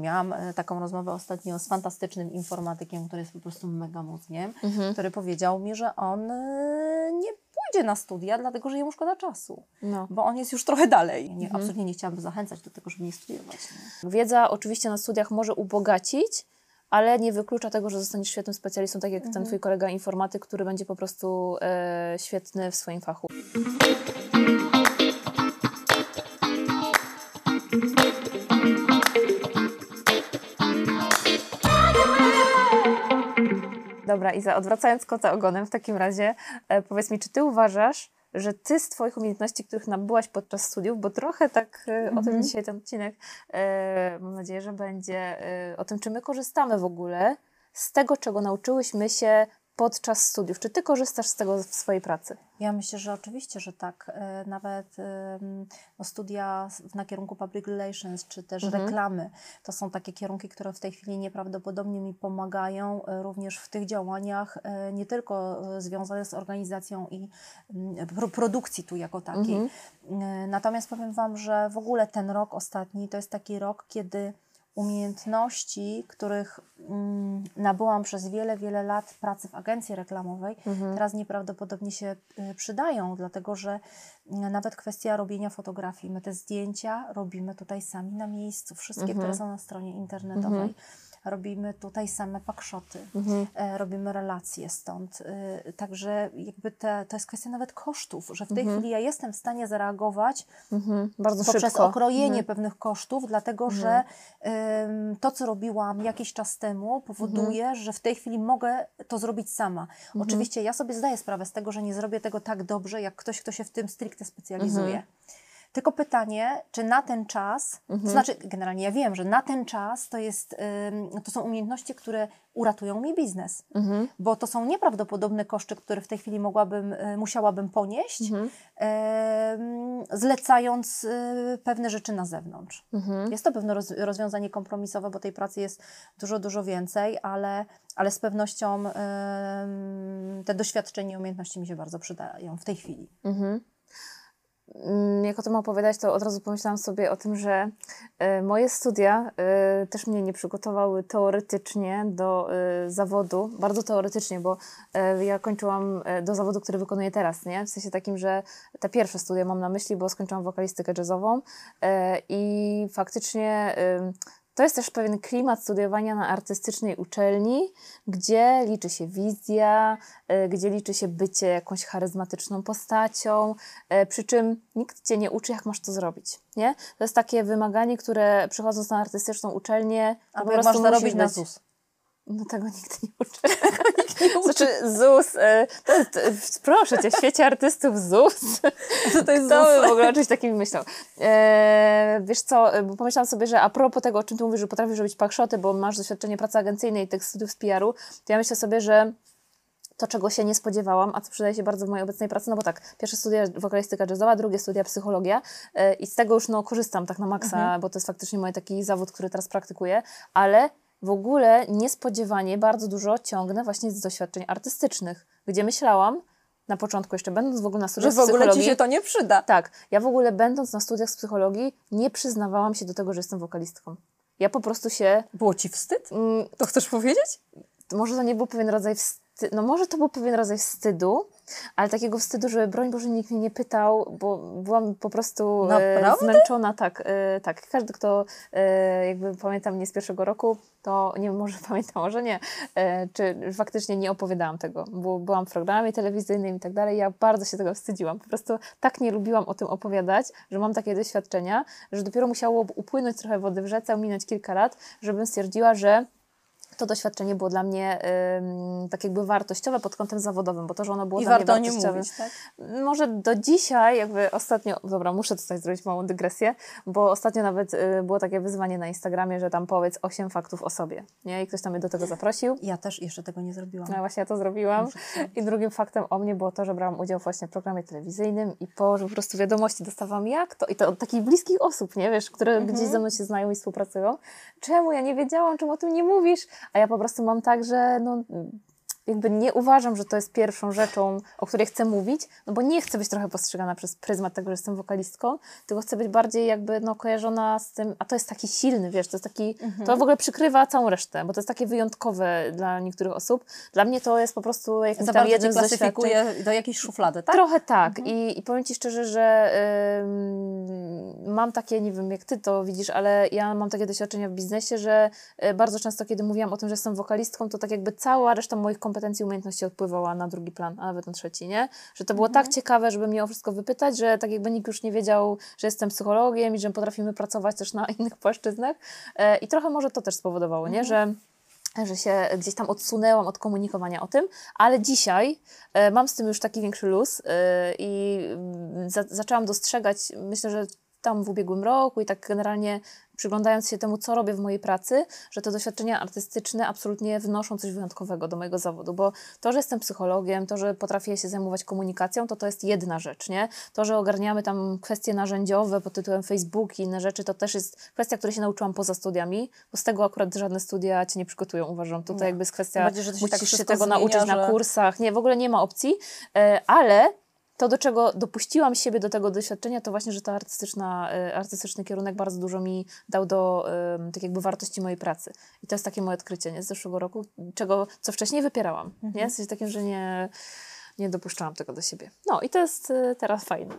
Miałam e, taką rozmowę ostatnio z fantastycznym informatykiem, który jest po prostu mega mózgiem, mhm. który powiedział mi, że on e, nie pójdzie na studia, dlatego że jemu szkoda czasu, no. bo on jest już trochę dalej. Nie, mhm. Absolutnie nie chciałabym zachęcać do tego, żeby nie studiować. Nie? Wiedza oczywiście na studiach może ubogacić, ale nie wyklucza tego, że zostaniesz świetnym specjalistą, tak jak mhm. ten twój kolega informatyk, który będzie po prostu e, świetny w swoim fachu. Dobra, Iza, odwracając kota ogonem w takim razie, e, powiedz mi, czy ty uważasz, że ty z Twoich umiejętności, których nabyłaś podczas studiów, bo trochę tak mm -hmm. o tym mhm. dzisiaj ten odcinek, e, mam nadzieję, że będzie e, o tym, czy my korzystamy w ogóle z tego, czego nauczyłyśmy się podczas studiów. Czy ty korzystasz z tego w swojej pracy? Ja myślę, że oczywiście, że tak. E, nawet no, studia na kierunku public relations, czy też mhm. reklamy, to są takie kierunki, które w tej chwili nieprawdopodobnie mi pomagają e, również w tych działaniach, e, nie tylko związane z organizacją i mm, produkcji tu jako takiej. Mhm. Natomiast powiem Wam, że w ogóle ten rok ostatni to jest taki rok, kiedy umiejętności, których mm, nabyłam przez wiele, wiele lat pracy w agencji reklamowej, mhm. teraz nieprawdopodobnie się y, przydają, dlatego że y, nawet kwestia robienia fotografii, my te zdjęcia robimy tutaj sami na miejscu, wszystkie, mhm. które są na stronie internetowej. Mhm robimy tutaj same pakszoty, mhm. E, robimy relacje stąd. E, także jakby te, to jest kwestia nawet kosztów, że w tej mhm. chwili ja jestem w stanie zareagować mhm. Bardzo poprzez szybko. okrojenie mhm. pewnych kosztów, dlatego mhm. że to, co robiłam jakiś czas temu, powoduje, mhm. że w tej chwili mogę to zrobić sama. Oczywiście ja sobie zdaję sprawę z tego, że nie zrobię tego tak dobrze, jak ktoś, kto się w tym stricte specjalizuje. Tylko pytanie, czy na ten czas, mhm. to znaczy generalnie ja wiem, że na ten czas to, jest, to są umiejętności, które uratują mi biznes, mhm. bo to są nieprawdopodobne koszty, które w tej chwili mogłabym, y, musiałabym ponieść, mhm. zlecając y, pewne rzeczy na zewnątrz. Mhm. Jest to pewne rozwiązanie kompromisowe, bo tej pracy jest dużo, dużo więcej, ale, ale z pewnością te doświadczenia i umiejętności mi się bardzo przydają w tej chwili. Mhm. Mm, jak o tym opowiadać, to od razu pomyślałam sobie o tym, że e, moje studia e, też mnie nie przygotowały teoretycznie do e, zawodu, bardzo teoretycznie, bo ja kończyłam do zawodu, który wykonuję teraz, nie? W sensie takim, że te pierwsze studia mam na myśli, bo skończyłam wokalistykę jazzową i faktycznie to jest też pewien klimat studiowania na artystycznej uczelni, gdzie liczy się wizja, e, gdzie liczy się bycie jakąś charyzmatyczną postacią, e, przy czym nikt cię nie uczy, jak masz to zrobić. Nie? To jest takie wymaganie, które przychodząc na artystyczną uczelnię, A po prostu masz zarobić na ZUS. No tego nikt nie uczy. nikt nie uczy. Znaczy ZUS, e, to jest, e, proszę Cię, w świecie artystów ZUS. Co to jest Kto ZUS? w ogóle o czymś takim myślał? E, wiesz co, e, bo pomyślałam sobie, że a propos tego, o czym Ty mówisz, że potrafisz robić pakszoty, bo masz doświadczenie pracy agencyjnej i tych studiów z PR-u, to ja myślę sobie, że to, czego się nie spodziewałam, a co przydaje się bardzo w mojej obecnej pracy, no bo tak, pierwsze studia wokalistyka jazzowa, drugie studia psychologia i z tego już no, korzystam tak na maksa, mhm. bo to jest faktycznie mój taki zawód, który teraz praktykuję, ale w ogóle niespodziewanie bardzo dużo ciągnę właśnie z doświadczeń artystycznych, gdzie myślałam, na początku jeszcze będąc w ogóle na studiach Że w ogóle Ci się to nie przyda. Tak. Ja w ogóle będąc na studiach z psychologii nie przyznawałam się do tego, że jestem wokalistką. Ja po prostu się... Było Ci wstyd? Mm, to chcesz powiedzieć? Może to nie był pewien rodzaj wstydu, no może to był pewien rodzaj wstydu, ale takiego wstydu, że broń Boże nikt mnie nie pytał, bo byłam po prostu e, zmęczona. Tak, e, tak. Każdy, kto e, jakby pamięta mnie z pierwszego roku, to nie może pamięta, może nie, czy faktycznie nie opowiadałam tego, bo byłam w programie telewizyjnym i tak dalej. Ja bardzo się tego wstydziłam. Po prostu tak nie lubiłam o tym opowiadać, że mam takie doświadczenia, że dopiero musiało upłynąć trochę wody w rzece, minąć kilka lat, żebym stwierdziła, że to doświadczenie było dla mnie tak jakby wartościowe pod kątem zawodowym, bo to, że ono było I dla warto mnie wartościowe. Mówić, tak? Może do dzisiaj, jakby ostatnio, dobra, muszę tutaj zrobić małą dygresję, bo ostatnio nawet y, było takie wyzwanie na Instagramie, że tam powiedz 8 faktów o sobie, nie? I ktoś tam mnie do tego zaprosił. Ja też jeszcze tego nie zrobiłam. No właśnie ja to zrobiłam. I drugim faktem o mnie było to, że brałam udział właśnie w programie telewizyjnym i po, po prostu wiadomości dostawałam jak to, i to od takich bliskich osób, nie? Wiesz, które mhm. gdzieś ze mną się znają i współpracują. Czemu? Ja nie wiedziałam, czemu o tym nie mówisz? A ja po prostu mam tak, że no, jakby nie uważam, że to jest pierwszą rzeczą, o której chcę mówić, no bo nie chcę być trochę postrzegana przez pryzmat tego, że jestem wokalistką, tylko chcę być bardziej jakby no, kojarzona z tym, a to jest taki silny, wiesz, to jest taki, Mhm. to w ogóle przykrywa całą resztę, bo to jest takie wyjątkoke dla niektórych osób. Dla mnie to jest po prostu jakimś Za tam jednym klasyfikuje do jakiejś szuflady, tak? Trochę tak. I, I powiem Ci szczerze, że mam takie, nie wiem jak Ty to widzisz, ale ja mam takie doświadczenia w biznesie, że y, bardzo często, kiedy mówiłam o tym, że jestem wokalistką, to tak jakby cała reszta moich kompetencji i umiejętności odpływała na drugi plan, a nawet na trzeci, nie? Że to było tak ciekawe, żeby mnie o wszystko wypytać, że tak jakby nikt już nie wiedział, że jestem psychologiem i że potrafimy pracować też na innych płaszczyznach. E, I trochę może to też spowodowało, nie? Że że się gdzieś tam odsunęłam od komunikowania o tym, ale dzisiaj e, mam z tym już taki większy luz e, i za, zaczęłam dostrzegać, myślę, że tam w ubiegłym roku i tak generalnie przyglądając się temu, co robię w mojej pracy, że te doświadczenia artystyczne absolutnie wnoszą coś wyjątkowego do mojego zawodu, bo to, że jestem psychologiem, to, że potrafię się zajmować komunikacją, to to jest jedna rzecz, nie? To, że ogarniamy tam kwestie narzędziowe pod tytułem Facebook i inne rzeczy, to też jest kwestia, której się nauczyłam poza studiami, bo z tego akurat żadne studia Cię nie przygotują, uważam. Tutaj Nie. jakby jest kwestia, bardziej, że musisz tak się tego zmienia, nauczyć na że- kursach. Nie, w ogóle nie ma opcji, e, ale to, do czego dopuściłam siebie do tego doświadczenia, to właśnie, że ta artystyczna, e, artystyczny kierunek bardzo dużo mi dał do tak jakby wartości mojej pracy. I to jest takie moje odkrycie nie, z zeszłego roku, czego, co wcześniej wypierałam. Nie? W sensie takim, że nie, nie dopuszczałam tego do siebie. No i to jest e, teraz fajne.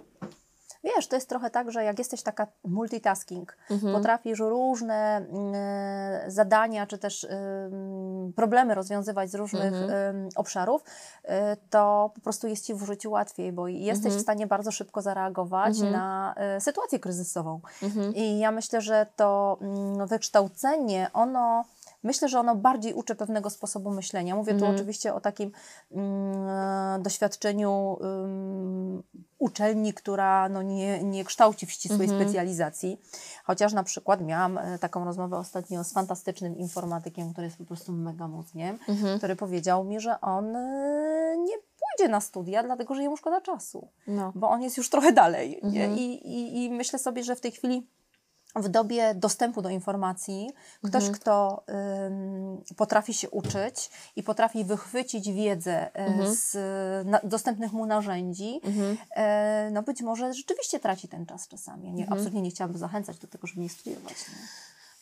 Wiesz, to jest trochę tak, że jak jesteś taka multitasking, Mhm. potrafisz różne mm, e, zadania czy też ym, problemy rozwiązywać z różnych Mhm. ym, obszarów, y, to po prostu jest Ci w życiu łatwiej, bo jesteś Mhm. w stanie bardzo szybko zareagować na y, sytuację kryzysową. Mhm. I ja myślę, że to mm, wykształcenie, ono. Myślę, że ono bardziej uczy pewnego sposobu myślenia. Mówię Mhm. tu oczywiście o takim mm, e, doświadczeniu ym, uczelni, która no, nie, nie kształci w ścisłej Mhm. specjalizacji. Chociaż na przykład miałam e, taką rozmowę ostatnio z fantastycznym informatykiem, który jest po prostu mega mózgiem, Mhm. który powiedział mi, że on e, nie pójdzie na studia, dlatego że jemu szkoda czasu No. bo on jest już trochę dalej. Mhm. I, i, I myślę sobie, że w tej chwili w dobie dostępu do informacji, ktoś, Mhm. kto ym, potrafi się uczyć i potrafi wychwycić wiedzę y, Mhm. z na, dostępnych mu narzędzi, Mhm. e, no być może rzeczywiście traci ten czas czasami. Nie, Mhm. Absolutnie nie chciałabym zachęcać do tego, żeby nie studiować. Nie?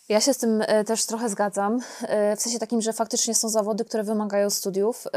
Ja się z tym e, też trochę zgadzam, e, w sensie takim, że faktycznie są zawody, które wymagają studiów,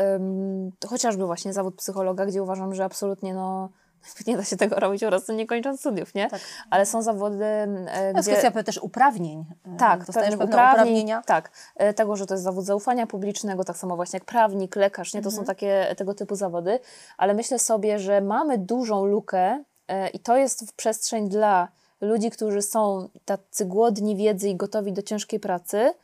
chociażby właśnie zawód psychologa, gdzie uważam, że absolutnie no, nie da się tego robić po prostu nie kończąc studiów, nie? Tak. Ale są zawody, e, To jest gdzie... kwestia też uprawnień. E, Tak, Dostajesz pewne uprawnień, uprawnienia. Tak, e, tego, że to jest zawód zaufania publicznego, tak samo właśnie jak prawnik, lekarz, nie? To Mhm. są takie tego typu zawody, ale myślę sobie, że mamy dużą lukę e, i to jest przestrzeń dla ludzi, którzy są tacy głodni wiedzy i gotowi do ciężkiej pracy,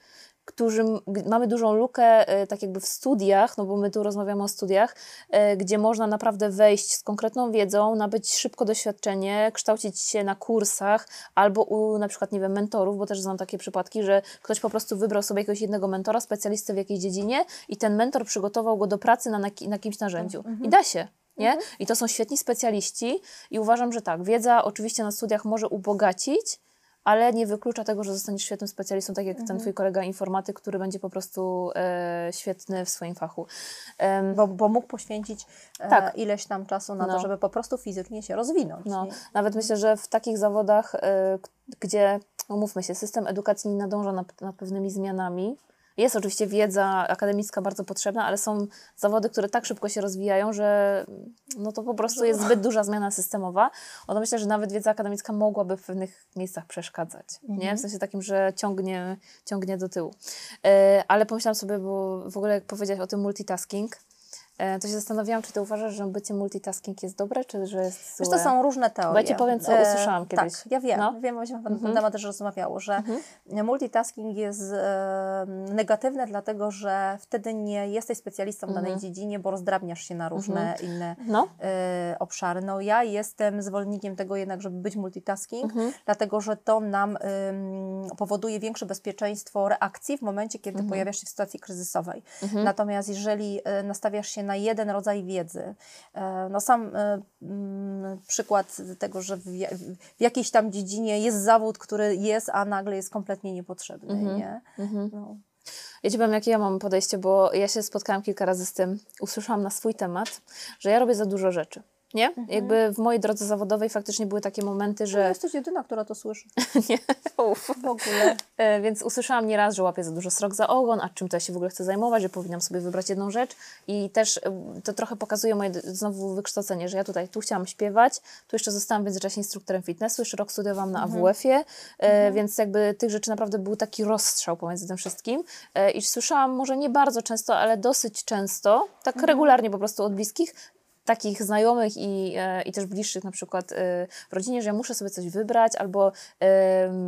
którzy mamy dużą lukę e, tak jakby w studiach, no bo my tu rozmawiamy o studiach, e, gdzie można naprawdę wejść z konkretną wiedzą, nabyć szybko doświadczenie, kształcić się na kursach albo u na przykład, nie wiem, mentorów, bo też znam takie przypadki, że ktoś po prostu wybrał sobie jakiegoś jednego mentora, specjalistę w jakiejś dziedzinie i ten mentor przygotował go do pracy na, na, ki- na kimś narzędziu. I da się. Nie? I to są świetni specjaliści i uważam, że tak, wiedza oczywiście na studiach może ubogacić, ale nie wyklucza tego, że zostaniesz świetnym specjalistą, tak jak ten twój kolega informatyk, który będzie po prostu e, świetny w swoim fachu. Em, Bo, bo mógł poświęcić e, Tak. ileś tam czasu na No. to, żeby po prostu fizycznie się rozwinąć. No, nie? nawet myślę, że w takich zawodach, k- gdzie, umówmy się, system edukacji nie nadąża nad, nad pewnymi zmianami, jest oczywiście wiedza akademicka bardzo potrzebna, ale są zawody, które tak szybko się rozwijają, że no to po prostu jest zbyt duża zmiana systemowa. O to myślę, że nawet wiedza akademicka mogłaby w pewnych miejscach przeszkadzać. Nie? W sensie takim, że ciągnie, ciągnie do tyłu. E, ale pomyślałam sobie, bo w ogóle jak powiedziałaś o tym multitasking, to się zastanawiałam, czy ty uważasz, że bycie multitasking jest dobre, czy że jest złe? Wiesz, to są różne teorie. Bo ja ci powiem, co usłyszałam kiedyś. Tak, ja wiem, No. Mhm. wiem, myśmy na ten temat też rozmawiało, że multitasking jest e, negatywne, dlatego że wtedy nie jesteś specjalistą w danej dziedzinie, bo rozdrabniasz się na różne inne No. e, obszary. No ja jestem zwolennikiem tego jednak, żeby być multitasking, Mhm. dlatego że to nam powoduje większe bezpieczeństwo reakcji w momencie, kiedy Mhm. pojawiasz się w sytuacji kryzysowej. Natomiast jeżeli e, nastawiasz się na jeden rodzaj wiedzy, e, no sam e, mm, przykład tego, że w, ja- w jakiejś tam dziedzinie jest zawód, który jest, a nagle jest kompletnie niepotrzebny, Mhm. nie? No. Ja ci powiem, jakie ja mam podejście, bo ja się spotkałam kilka razy z tym, usłyszałam na swój temat, że ja robię za dużo rzeczy. Nie? Mhm. Jakby w mojej drodze zawodowej faktycznie były takie momenty, że... No jesteś jedyna, która to słyszy. nie, Uf. w ogóle. E, więc usłyszałam nieraz, że łapię za dużo srok za ogon, a czym to ja się w ogóle chcę zajmować, że powinnam sobie wybrać jedną rzecz. I też e, to trochę pokazuje moje znowu wykształcenie, że ja tutaj tu chciałam śpiewać, tu jeszcze zostałam w międzyczasie instruktorem fitnessu, jeszcze rok studiowałam na mhm. AWF-ie, e, mhm. więc jakby tych rzeczy naprawdę był taki rozstrzał pomiędzy tym wszystkim. E, I słyszałam może nie bardzo często, ale dosyć często, tak mhm. regularnie po prostu od bliskich, takich znajomych i, e, i też bliższych na przykład e, w rodzinie, że ja muszę sobie coś wybrać albo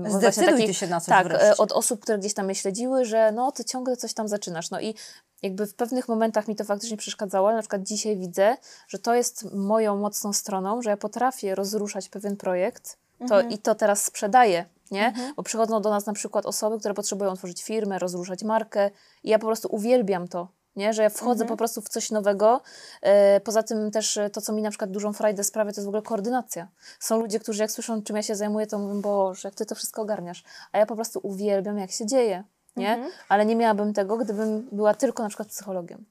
Zdecyduj takich, się na coś Tak, wreszcie. od osób, które gdzieś tam mnie śledziły, że no ty ciągle coś tam zaczynasz. No i jakby w pewnych momentach mi to faktycznie przeszkadzało, ale na przykład dzisiaj widzę, że to jest moją mocną stroną, że ja potrafię rozruszać pewien projekt to, mhm. i to teraz sprzedaję, nie? Mhm. Bo przychodzą do nas na przykład osoby, które potrzebują otworzyć firmę, rozruszać markę i ja po prostu uwielbiam to, nie? że ja wchodzę mhm. po prostu w coś nowego. E, poza tym też e, to, co mi na przykład dużą frajdę sprawia, to jest w ogóle koordynacja. Są ludzie, którzy jak słyszą, czym ja się zajmuję, to mówią, Boże, jak Ty to wszystko ogarniasz. A ja po prostu uwielbiam, jak się dzieje. Nie? Mhm. Ale nie miałabym tego, gdybym była tylko na przykład psychologiem.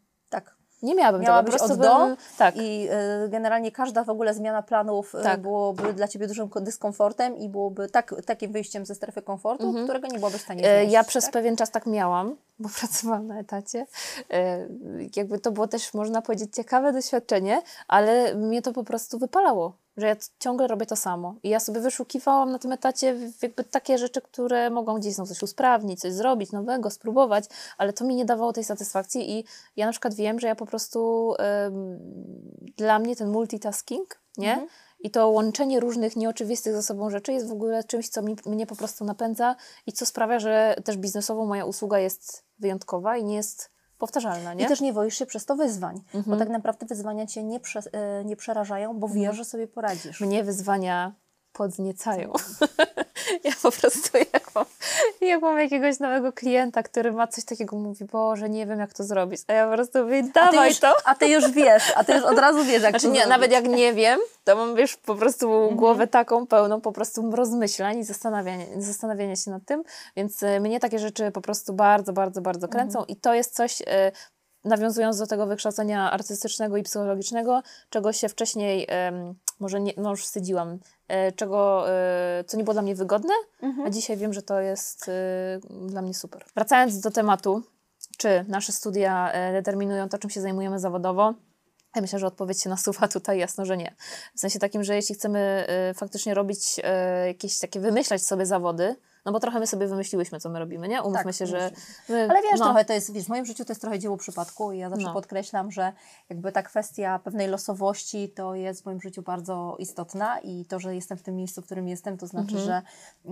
Nie miałabym Miała tego, od do tak. i y, generalnie każda w ogóle zmiana planów y, tak. byłoby dla Ciebie dużym dyskomfortem i byłoby tak, takim wyjściem ze strefy komfortu, mhm. którego nie byłoby w stanie znieść, Ja przez tak? pewien czas tak miałam, bo pracowałam na etacie. E, jakby to było też, można powiedzieć, ciekawe doświadczenie, ale mnie to po prostu wypalało, że ja ciągle robię to samo. I ja sobie wyszukiwałam na tym etacie jakby takie rzeczy, które mogą gdzieś coś usprawnić, coś zrobić nowego, spróbować, ale to mi nie dawało tej satysfakcji i ja na przykład wiem, że ja po prostu dla mnie ten multitasking, nie? Mhm i to łączenie różnych nieoczywistych ze sobą rzeczy jest w ogóle czymś, co mi, mnie po prostu napędza i co sprawia, że też biznesowo moja usługa jest wyjątkowa i nie jest powtarzalna. Nie? I też nie boisz się przez to wyzwań, mhm. bo tak naprawdę wyzwania cię nie, prze, e, nie przerażają, bo wiesz, mhm. że sobie poradzisz. Mnie wyzwania podniecają. Ja po prostu jak mam, jak mam jakiegoś nowego klienta, który ma coś takiego, mówi, Boże, nie wiem jak to zrobić. A ja po prostu mówię, dawaj a już, to. A ty już wiesz, a ty już od razu wiesz jak znaczy, to nie, zrobić. Nawet jak nie wiem, to mam wiesz po prostu mhm. głowę taką pełną po prostu rozmyślań i zastanawiania, zastanawiania się nad tym, więc y, mnie takie rzeczy po prostu bardzo, bardzo, bardzo kręcą mhm. i to jest coś, y, nawiązując do tego wykształcenia artystycznego i psychologicznego, czego się wcześniej może, nie, no już wstydziłam, e, czego, e, co nie było dla mnie wygodne, mhm. a dzisiaj wiem, że to jest e, dla mnie super. Wracając do tematu, czy nasze studia determinują to, czym się zajmujemy zawodowo, ja myślę, że odpowiedź się nasuwa tutaj jasno, że nie. W sensie takim, że jeśli chcemy faktycznie robić jakieś takie, wymyślać sobie zawody, no bo trochę my sobie wymyśliłyśmy, co my robimy, nie? Umówmy tak, się, że... My, Ale wiesz, no. trochę to jest, wiesz, w moim życiu to jest trochę dzieło przypadku i ja zawsze no. podkreślam, że jakby ta kwestia pewnej losowości to jest w moim życiu bardzo istotna i to, że jestem w tym miejscu, w którym jestem, to znaczy, mhm. że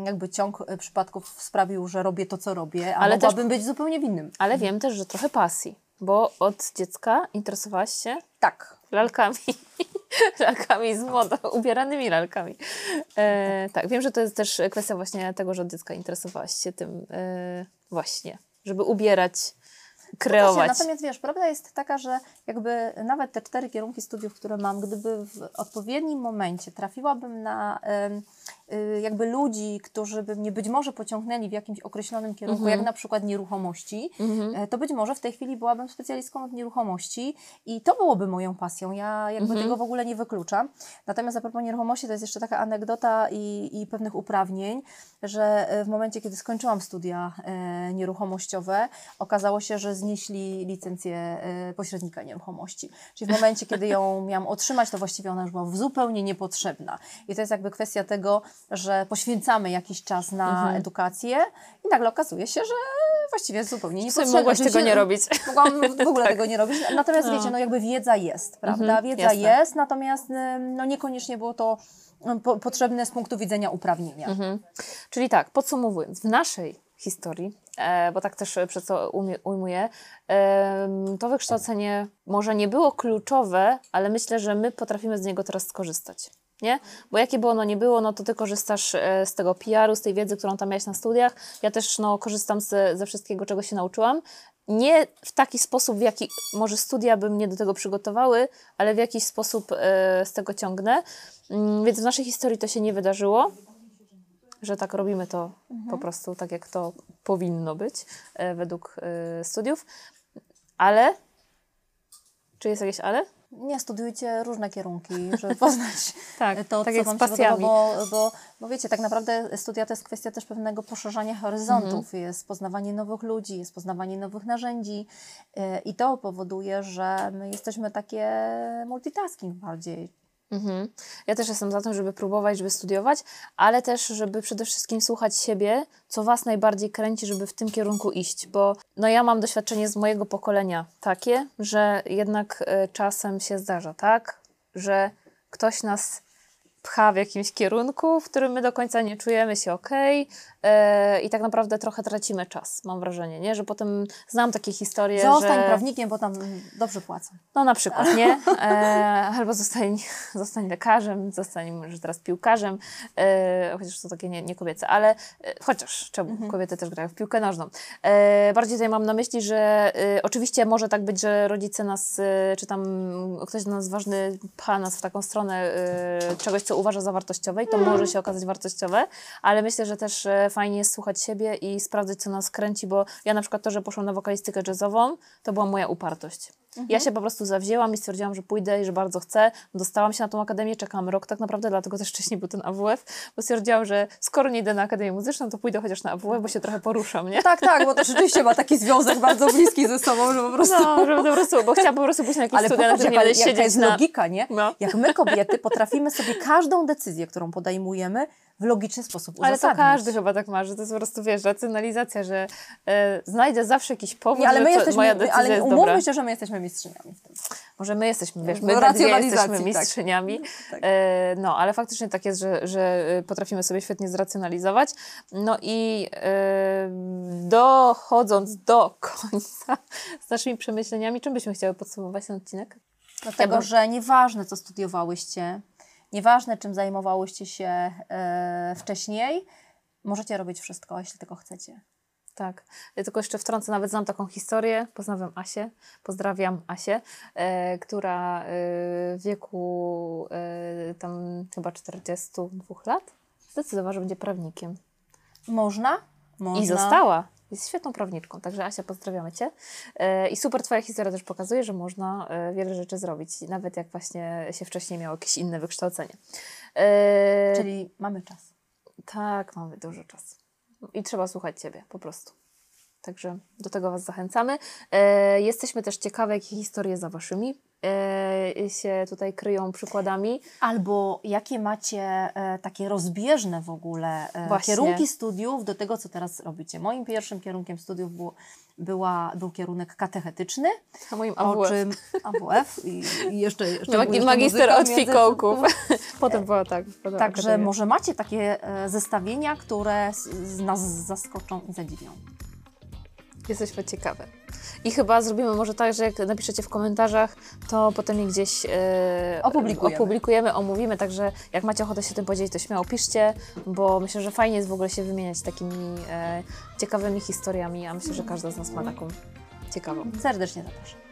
jakby ciąg e, przypadków sprawił, że robię to, co robię, a Ale mogłabym też, być zupełnie w innym. Ale mhm. wiem też, że trochę pasji, bo od dziecka interesowałaś się? Tak. Lalkami. lalkami z modą, ubieranymi lalkami. E, tak, wiem, że to jest też kwestia właśnie tego, że od dziecka interesowałaś się tym e, właśnie, żeby ubierać kreować. Natomiast wiesz, prawda jest taka, że jakby nawet te cztery kierunki studiów, które mam, gdyby w odpowiednim momencie trafiłabym na jakby ludzi, którzy by mnie być może pociągnęli w jakimś określonym kierunku, mhm. jak na przykład nieruchomości, mhm. E, to być może w tej chwili byłabym specjalistką od nieruchomości i to byłoby moją pasją. Ja jakby mhm. tego w ogóle nie wykluczam. Natomiast a propos nieruchomości, to jest jeszcze taka anegdota i, i pewnych uprawnień, że e, w momencie, kiedy skończyłam studia e, nieruchomościowe, okazało się, że znieśli licencję y, pośrednika nieruchomości. Czyli w momencie, kiedy ją miałam otrzymać, to właściwie ona już była zupełnie niepotrzebna. I to jest jakby kwestia tego, że poświęcamy jakiś czas na mhm. edukację i nagle okazuje się, że właściwie zupełnie niepotrzebna. Mogłaś tego nie robić. Mogłam w ogóle tak. tego nie robić. Natomiast no. wiecie, no jakby wiedza jest, prawda? Mhm, wiedza jasne. jest, natomiast no niekoniecznie było to po, potrzebne z punktu widzenia uprawnienia. Mhm. Czyli tak, podsumowując, w naszej historii, e, bo tak też przez to ujmuję, to wykształcenie może nie było kluczowe, ale myślę, że my potrafimy z niego teraz skorzystać. Nie? Bo jakie by ono nie było, no to ty korzystasz e, z tego PR-u, z tej wiedzy, którą tam miałeś na studiach. Ja też no, korzystam z, ze wszystkiego, czego się nauczyłam. Nie w taki sposób, w jaki może studia by mnie do tego przygotowały, ale w jakiś sposób e, z tego ciągnę. Mm, więc w naszej historii to się nie wydarzyło. że tak robimy to po prostu tak, jak to powinno być e, według e, studiów. Ale, czy jest jakieś ale? Nie, studiujcie różne kierunki, żeby poznać Tak, to, tak co Wam się podoba, bo, bo, bo wiecie, tak naprawdę studia to jest kwestia też pewnego poszerzania horyzontów, Mhm. jest poznawanie nowych ludzi, jest poznawanie nowych narzędzi yy, i to powoduje, że my jesteśmy takie multitasking bardziej. Mhm. Ja też jestem za tym, żeby próbować, żeby studiować, ale też, żeby przede wszystkim słuchać siebie, co Was najbardziej kręci, żeby w tym kierunku iść, bo no ja mam doświadczenie z mojego pokolenia takie, że jednak e, czasem się zdarza, tak, że ktoś nas pcha w jakimś kierunku, w którym my do końca nie czujemy się ok i tak naprawdę trochę tracimy czas, mam wrażenie, nie? Że potem znam takie historie, Zostań że... prawnikiem, bo tam dobrze płacą. No na przykład, nie? E, albo zostań, zostań lekarzem, zostań może teraz piłkarzem, e, chociaż to takie nie, nie kobiece, ale e, chociaż czemu kobiety też grają w piłkę nożną. E, bardziej tutaj mam na myśli, że e, oczywiście może tak być, że rodzice nas, e, czy tam ktoś dla nas ważny pcha nas w taką stronę e, czegoś, co uważa za wartościowe i to może się okazać wartościowe, ale myślę, że też e, fajnie jest słuchać siebie i sprawdzać, co nas kręci, bo ja na przykład to, że poszłam na wokalistykę jazzową, to była moja upartość. Ja się po prostu zawzięłam i stwierdziłam, że pójdę i że bardzo chcę. Dostałam się na tą akademię, czekałam rok tak naprawdę, dlatego też wcześniej był ten AWF, bo stwierdziłam, że skoro nie idę na akademię muzyczną, to pójdę chociaż na AWF, bo się trochę poruszam, nie? Tak, tak, bo to rzeczywiście ma taki związek bardzo bliski ze sobą, że po prostu... No, po prostu, bo chciałam po prostu pójść na jakieś Ale studia, popatrz, nie jaka, będę jaka siedzieć jest na... logika, nie? No. Jak my kobiety potrafimy sobie każdą decyzję, którą podejmujemy, w logiczny sposób Ale to uzasadnić. każdy chyba tak ma, że to jest po prostu, wiesz, racjonalizacja, że e, znajdę zawsze jakiś powód, Nie, ale my jesteśmy, moja decyzja ale umówmy dobra. się, że my jesteśmy mistrzyniami w tym. Może my jesteśmy, wiesz, my jesteśmy tak. mistrzyniami. Tak. E, no, ale faktycznie tak jest, że, że e, potrafimy sobie świetnie zracjonalizować. No i e, dochodząc do końca z naszymi przemyśleniami, czym byśmy chciały podsumować ten odcinek? Dlatego, bym- że nieważne, co studiowałyście, nieważne, czym zajmowałyście się e, wcześniej, możecie robić wszystko, jeśli tylko chcecie. Tak. Ja tylko jeszcze wtrącę, nawet znam taką historię. Pozdrawiam Asię. Pozdrawiam Asię, e, która e, w wieku e, tam chyba 42 lat zdecydowała, że będzie prawnikiem. Można? Można. I została. Jest świetną prawniczką, także Asia, pozdrawiamy Cię. E, I super Twoja historia też pokazuje, że można e, wiele rzeczy zrobić, nawet jak właśnie się wcześniej miało jakieś inne wykształcenie. E, Czyli mamy czas. tak, mamy dużo czasu. I trzeba słuchać Ciebie, po prostu. Także do tego Was zachęcamy. Jesteśmy też ciekawe, jakie historie za Waszymi się tutaj kryją przykładami. Albo jakie macie e, takie rozbieżne w ogóle e, Właśnie. kierunki studiów do tego, co teraz robicie. Moim pierwszym kierunkiem studiów było, była, był kierunek katechetyczny, A moim o AWF. czym AWF i, i jeszcze, jeszcze, jeszcze Magister od fikołków. Potem była tak. potem Także akademia. może macie takie e, zestawienia, które nas zaskoczą i zadziwią. Jesteśmy ciekawe. I chyba zrobimy może tak, że jak napiszecie w komentarzach, to potem je gdzieś e, Opublikujemy. opublikujemy, omówimy, także jak macie ochotę się tym podzielić, to śmiało piszcie, bo myślę, że fajnie jest w ogóle się wymieniać takimi e, ciekawymi historiami, a myślę, że każda z nas ma taką ciekawą. Serdecznie zapraszam.